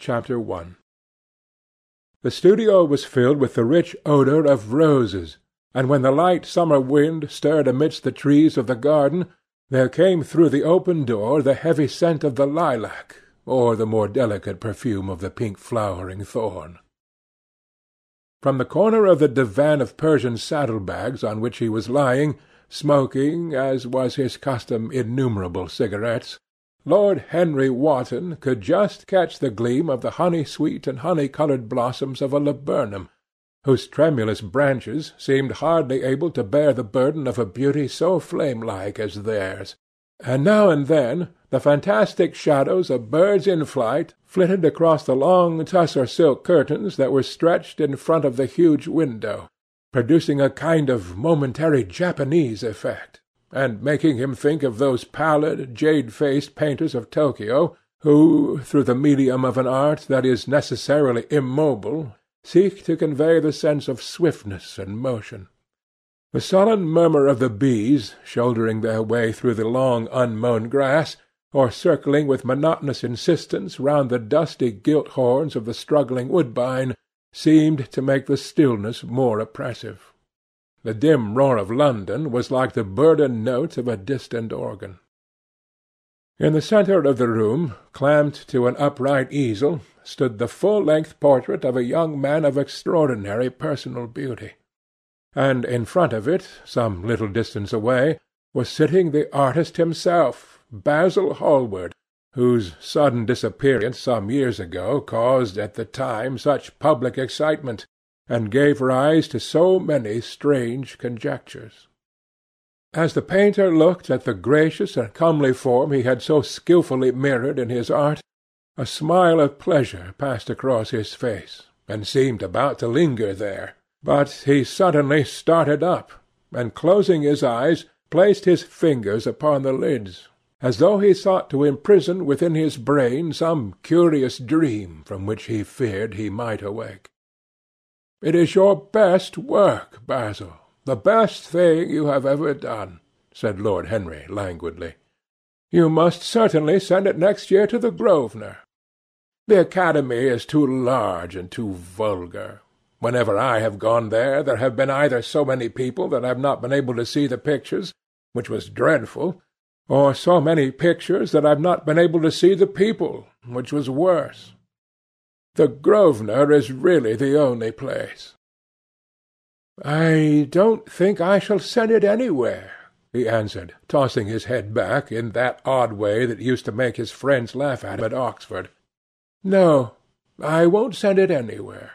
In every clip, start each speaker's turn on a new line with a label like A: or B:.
A: CHAPTER I The studio was filled with the rich odour of roses, and when the light summer wind stirred amidst the trees of the garden, there came through the open door the heavy scent of the lilac, or the more delicate perfume of the pink flowering thorn. From the corner of the divan of Persian saddle bags on which he was lying, smoking, as was his custom, innumerable cigarettes, Lord Henry Wotton could just catch the gleam of the honey-sweet and honey-coloured blossoms of a laburnum, whose tremulous branches seemed hardly able to bear the burden of a beauty so flame-like as theirs, and now and then the fantastic shadows of birds in flight flitted across the long tussar silk curtains that were stretched in front of the huge window, producing a kind of momentary Japanese effect and making him think of those pallid, jade-faced painters of Tokio, who, through the medium of an art that is necessarily immobile, seek to convey the sense of swiftness and motion. The sullen murmur of the bees, shouldering their way through the long unmown grass, or circling with monotonous insistence round the dusty gilt horns of the struggling woodbine, seemed to make the stillness more oppressive. The dim roar of London was like the burdened notes of a distant organ. In the centre of the room, clamped to an upright easel, stood the full-length portrait of a young man of extraordinary personal beauty; and in front of it, some little distance away, was sitting the artist himself, Basil Hallward, whose sudden disappearance some years ago caused at the time such public excitement and gave rise to so many strange conjectures. As the painter looked at the gracious and comely form he had so skilfully mirrored in his art, a smile of pleasure passed across his face, and seemed about to linger there, but he suddenly started up, and closing his eyes, placed his fingers upon the lids, as though he sought to imprison within his brain some curious dream from which he feared he might awake. It is your best work, Basil, the best thing you have ever done, said Lord Henry languidly. You must certainly send it next year to the Grosvenor. The Academy is too large and too vulgar. Whenever I have gone there, there have been either so many people that I have not been able to see the pictures, which was dreadful, or so many pictures that I have not been able to see the people, which was worse. The Grosvenor is really the only place." "I don't think I shall send it anywhere," he answered, tossing his head back in that odd way that used to make his friends laugh at him at Oxford. "No, I won't send it anywhere."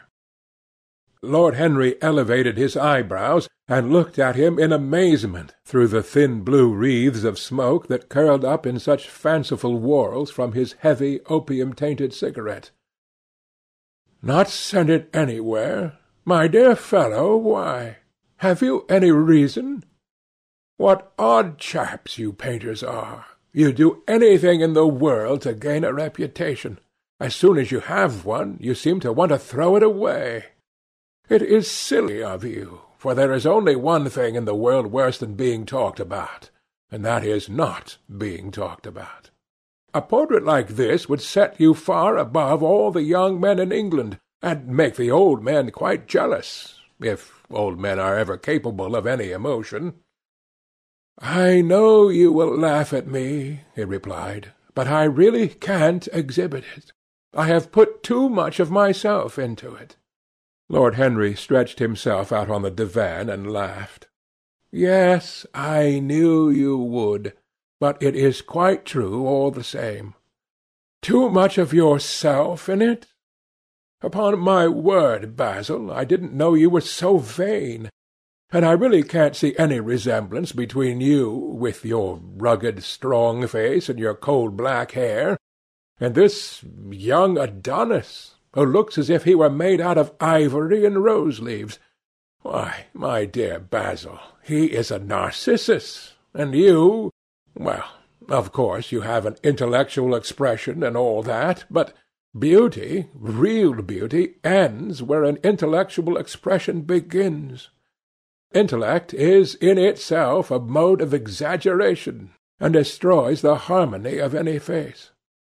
A: Lord Henry elevated his eyebrows and looked at him in amazement through the thin blue wreaths of smoke that curled up in such fanciful whorls from his heavy opium-tainted cigarette. Not send it anywhere? My dear fellow, why? Have you any reason? What odd chaps you painters are! You do anything in the world to gain a reputation. As soon as you have one, you seem to want to throw it away. It is silly of you, for there is only one thing in the world worse than being talked about, and that is not being talked about. A portrait like this would set you far above all the young men in England, and make the old men quite jealous, if old men are ever capable of any emotion. I know you will laugh at me, he replied, but I really can't exhibit it. I have put too much of myself into it. Lord Henry stretched himself out on the divan and laughed. Yes, I knew you would but it is quite true all the same. Too much of yourself in it? Upon my word, Basil, I didn't know you were so vain. And I really can't see any resemblance between you, with your rugged, strong face and your coal-black hair, and this young Adonis, who looks as if he were made out of ivory and rose-leaves. Why, my dear Basil, he is a Narcissus, and you well, of course you have an intellectual expression and all that, but beauty, real beauty, ends where an intellectual expression begins. Intellect is in itself a mode of exaggeration, and destroys the harmony of any face.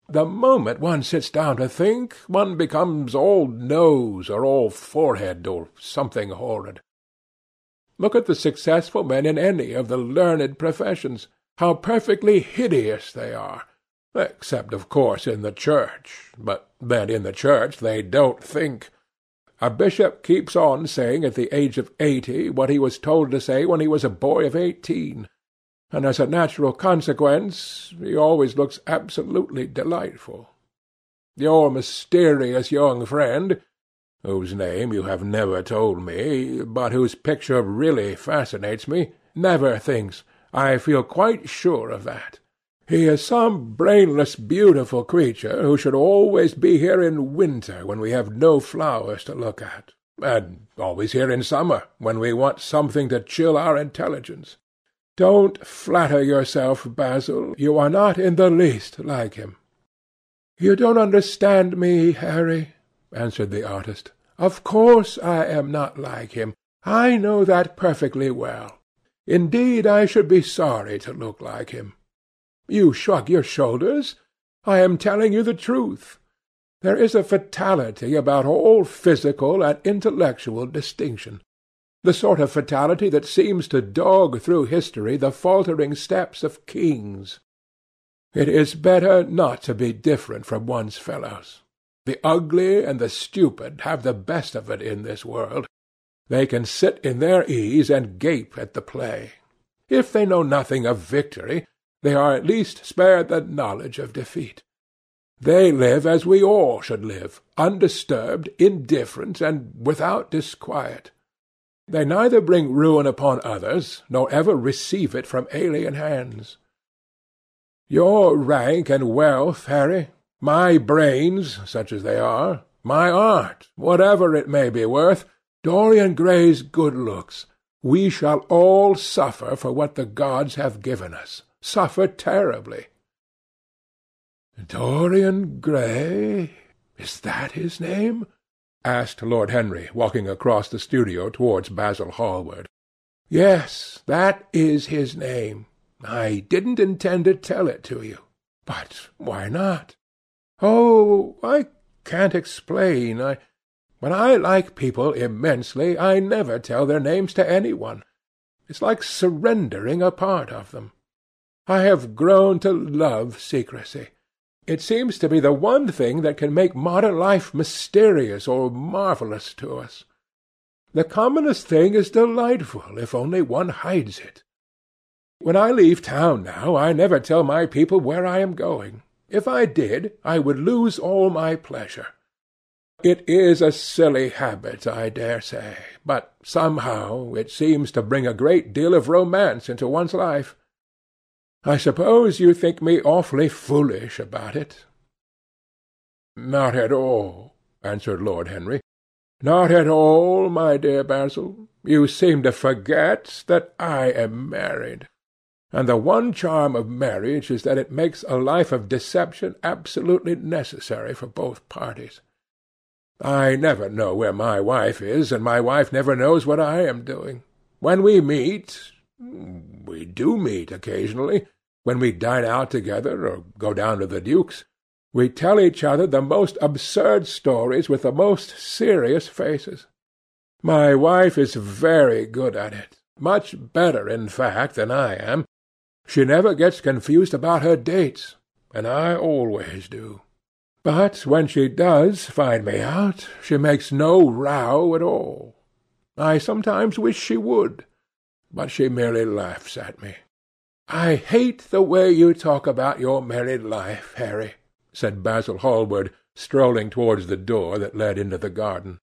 A: The moment one sits down to think, one becomes all nose or all forehead or something horrid. Look at the successful men in any of the learned professions. How perfectly hideous they are! Except, of course, in the church. But then in the church they don't think. A bishop keeps on saying at the age of eighty what he was told to say when he was a boy of eighteen and as a natural consequence he always looks absolutely delightful. Your mysterious young friend, whose name you have never told me, but whose picture really fascinates me, never thinks. I feel quite sure of that. He is some brainless, beautiful creature who should always be here in winter when we have no flowers to look at, and always here in summer when we want something to chill our intelligence. Don't flatter yourself, Basil. You are not in the least like him. You don't understand me, Harry, answered the artist. Of course I am not like him. I know that perfectly well. Indeed, I should be sorry to look like him. You shrug your shoulders. I am telling you the truth. There is a fatality about all physical and intellectual distinction the sort of fatality that seems to dog through history the faltering steps of kings. It is better not to be different from one's fellows. The ugly and the stupid have the best of it in this world. They can sit in their ease and gape at the play. If they know nothing of victory, they are at least spared the knowledge of defeat. They live as we all should live, undisturbed, indifferent, and without disquiet. They neither bring ruin upon others, nor ever receive it from alien hands. Your rank and wealth, Harry, my brains, such as they are, my art, whatever it may be worth, Dorian Gray's good looks, we shall all suffer for what the gods have given us, suffer terribly. Dorian Gray? Is that his name? asked Lord Henry, walking across the studio towards Basil Hallward. Yes, that is his name. I didn't intend to tell it to you. But why not? Oh, I can't explain. I, when I like people immensely, I never tell their names to any one. It's like surrendering a part of them. I have grown to love secrecy. It seems to be the one thing that can make modern life mysterious or marvellous to us. The commonest thing is delightful if only one hides it. When I leave town now, I never tell my people where I am going. If I did, I would lose all my pleasure. It is a silly habit, I dare say, but somehow it seems to bring a great deal of romance into one's life. I suppose you think me awfully foolish about it." "Not at all," answered Lord Henry. "Not at all, my dear Basil. You seem to forget that I am married. And the one charm of marriage is that it makes a life of deception absolutely necessary for both parties. I never know where my wife is, and my wife never knows what I am doing. When we meet—we do meet occasionally when we dine out together, or go down to the Duke's, we tell each other the most absurd stories with the most serious faces. My wife is very good at it, much better, in fact, than I am. She never gets confused about her dates, and I always do. But when she does find me out, she makes no row at all. I sometimes wish she would, but she merely laughs at me. "I hate the way you talk about your married life, Harry," said Basil Hallward, strolling towards the door that led into the garden.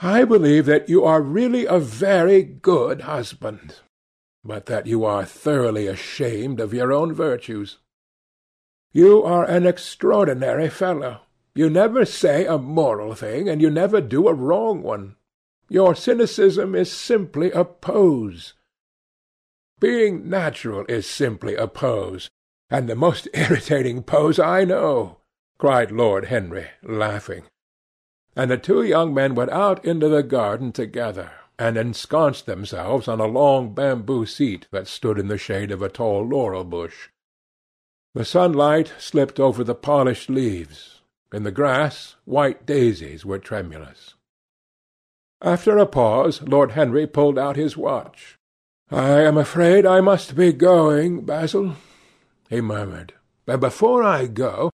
A: "I believe that you are really a very good husband, but that you are thoroughly ashamed of your own virtues. You are an extraordinary fellow. You never say a moral thing, and you never do a wrong one. Your cynicism is simply a pose. Being natural is simply a pose, and the most irritating pose I know," cried Lord Henry, laughing; and the two young men went out into the garden together, and ensconced themselves on a long bamboo seat that stood in the shade of a tall laurel bush. The sunlight slipped over the polished leaves. In the grass white daisies were tremulous. After a pause, Lord Henry pulled out his watch. "I am afraid I must be going, Basil," he murmured. "And before I go,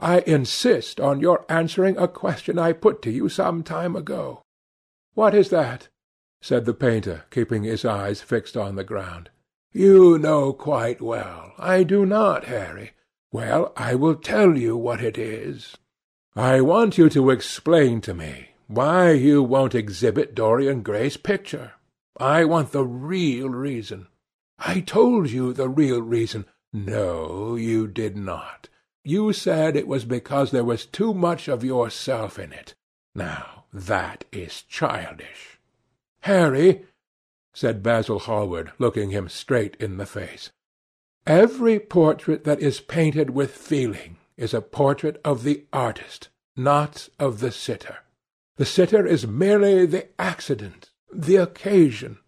A: I insist on your answering a question I put to you some time ago." "What is that?" said the painter, keeping his eyes fixed on the ground. "You know quite well. I do not, Harry. Well, I will tell you what it is. I want you to explain to me why you won't exhibit Dorian Gray's picture. I want the real reason. I told you the real reason. No, you did not. You said it was because there was too much of yourself in it. Now, that is childish. Harry, said Basil Hallward, looking him straight in the face, every portrait that is painted with feeling is a portrait of the artist, not of the sitter. The sitter is merely the accident, the occasion.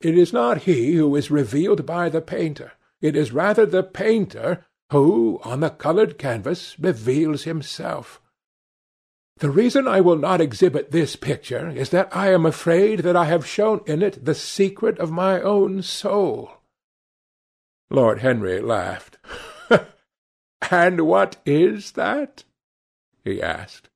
A: It is not he who is revealed by the painter. It is rather the painter who, on the coloured canvas, reveals himself. The reason I will not exhibit this picture is that I am afraid that I have shown in it the secret of my own soul. Lord Henry laughed. "And what is that?" he asked.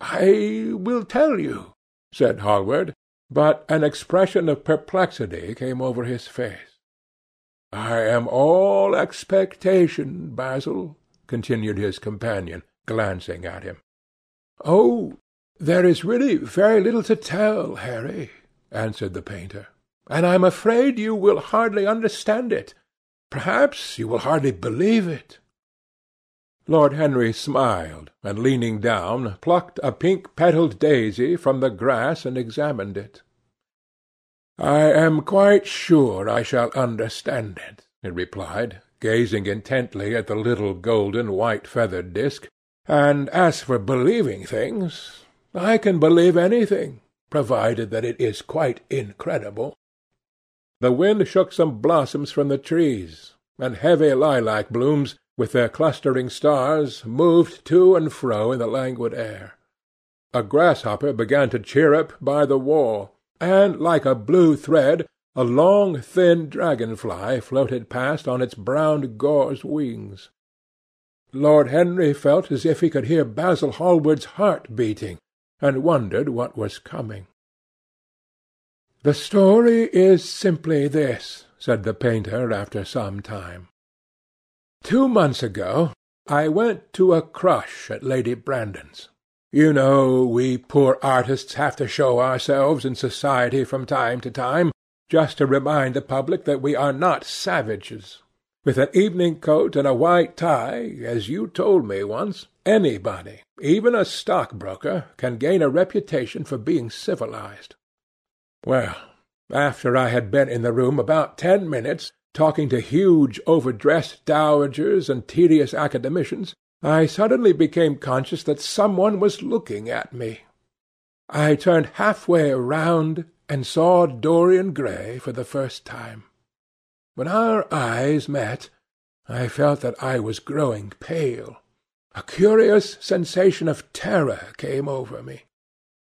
A: "I will tell you," said Hallward, but an expression of perplexity came over his face. "I am all expectation, Basil," continued his companion, glancing at him. "Oh, there is really very little to tell, Harry," answered the painter, "and I am afraid you will hardly understand it. Perhaps you will hardly believe it. Lord Henry smiled, and leaning down, plucked a pink-petalled daisy from the grass and examined it. "I am quite sure I shall understand it," he replied, gazing intently at the little golden white-feathered disk. "And as for believing things, I can believe anything, provided that it is quite incredible." The wind shook some blossoms from the trees, and heavy lilac blooms with their clustering stars, moved to and fro in the languid air. A grasshopper began to chirrup by the wall, and, like a blue thread, a long thin dragon-fly floated past on its brown gauze wings. Lord Henry felt as if he could hear Basil Hallward's heart beating, and wondered what was coming. "The story is simply this," said the painter after some time. Two months ago I went to a crush at Lady Brandon's. You know we poor artists have to show ourselves in society from time to time, just to remind the public that we are not savages. With an evening coat and a white tie, as you told me once, anybody, even a stockbroker, can gain a reputation for being civilized. Well, after I had been in the room about ten minutes, talking to huge overdressed dowagers and tedious academicians, I suddenly became conscious that someone was looking at me. I turned half-way round and saw Dorian Gray for the first time. When our eyes met, I felt that I was growing pale. A curious sensation of terror came over me.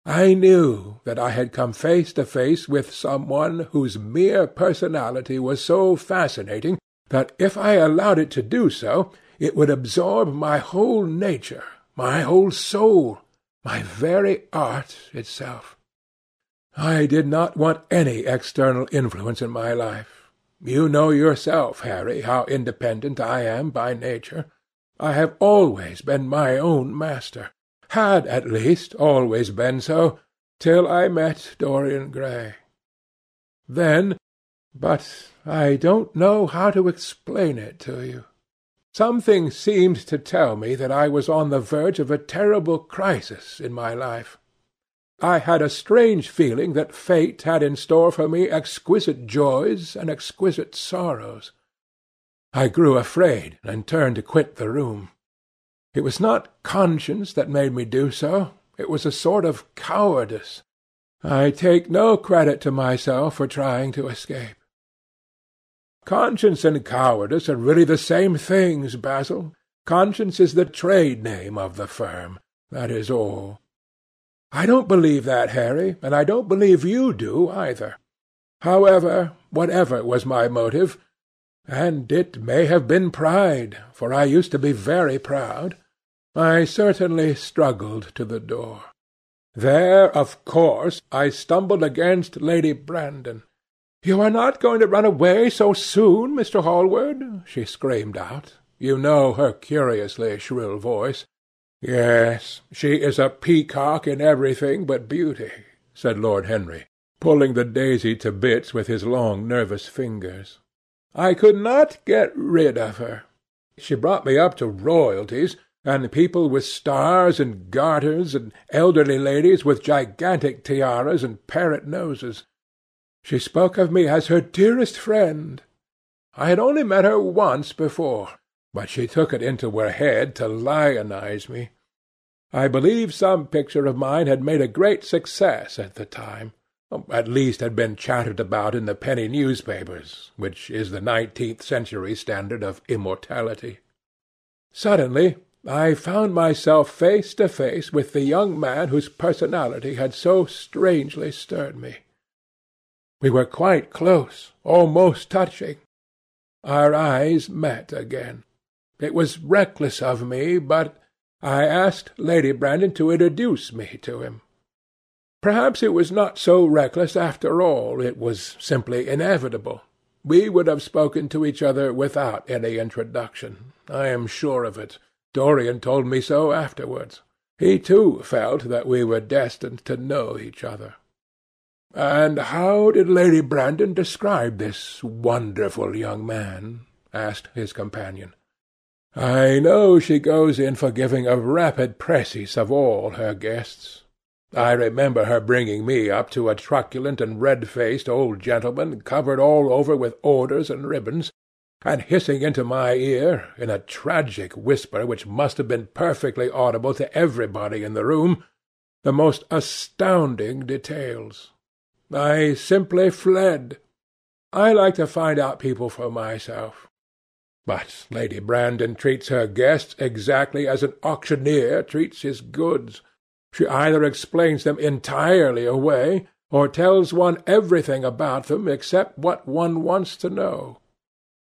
A: I knew that I had come face to face with some one whose mere personality was so fascinating that if I allowed it to do so, it would absorb my whole nature, my whole soul, my very art itself. I did not want any external influence in my life. You know yourself, Harry, how independent I am by nature. I have always been my own master had at least always been so, till I met Dorian Gray. Then, but I don't know how to explain it to you. Something seemed to tell me that I was on the verge of a terrible crisis in my life. I had a strange feeling that fate had in store for me exquisite joys and exquisite sorrows. I grew afraid and turned to quit the room. It was not conscience that made me do so. It was a sort of cowardice. I take no credit to myself for trying to escape. Conscience and cowardice are really the same things, Basil. Conscience is the trade name of the firm. That is all. I don't believe that, Harry, and I don't believe you do either. However, whatever was my motive, and it may have been pride, for I used to be very proud, I certainly struggled to the door. There, of course, I stumbled against Lady Brandon. "You are not going to run away so soon, Mr. Hallward?" she screamed out. You know her curiously shrill voice. "Yes, she is a peacock in everything but beauty," said Lord Henry, pulling the daisy to bits with his long nervous fingers. "I could not get rid of her. She brought me up to royalties, and people with stars and garters, and elderly ladies with gigantic tiaras and parrot noses. She spoke of me as her dearest friend. I had only met her once before, but she took it into her head to lionize me. I believe some picture of mine had made a great success at the time, at least had been chattered about in the penny newspapers, which is the nineteenth century standard of immortality. Suddenly I found myself face to face with the young man whose personality had so strangely stirred me. We were quite close, almost touching. Our eyes met again. It was reckless of me, but I asked Lady Brandon to introduce me to him. Perhaps it was not so reckless after all. It was simply inevitable. We would have spoken to each other without any introduction. I am sure of it. Dorian told me so afterwards. He too felt that we were destined to know each other. "And how did Lady Brandon describe this wonderful young man?" asked his companion. "I know she goes in for giving a rapid précis of all her guests. I remember her bringing me up to a truculent and red-faced old gentleman covered all over with orders and ribbons, and hissing into my ear, in a tragic whisper which must have been perfectly audible to everybody in the room, the most astounding details. I simply fled. I like to find out people for myself. But Lady Brandon treats her guests exactly as an auctioneer treats his goods. She either explains them entirely away, or tells one everything about them except what one wants to know.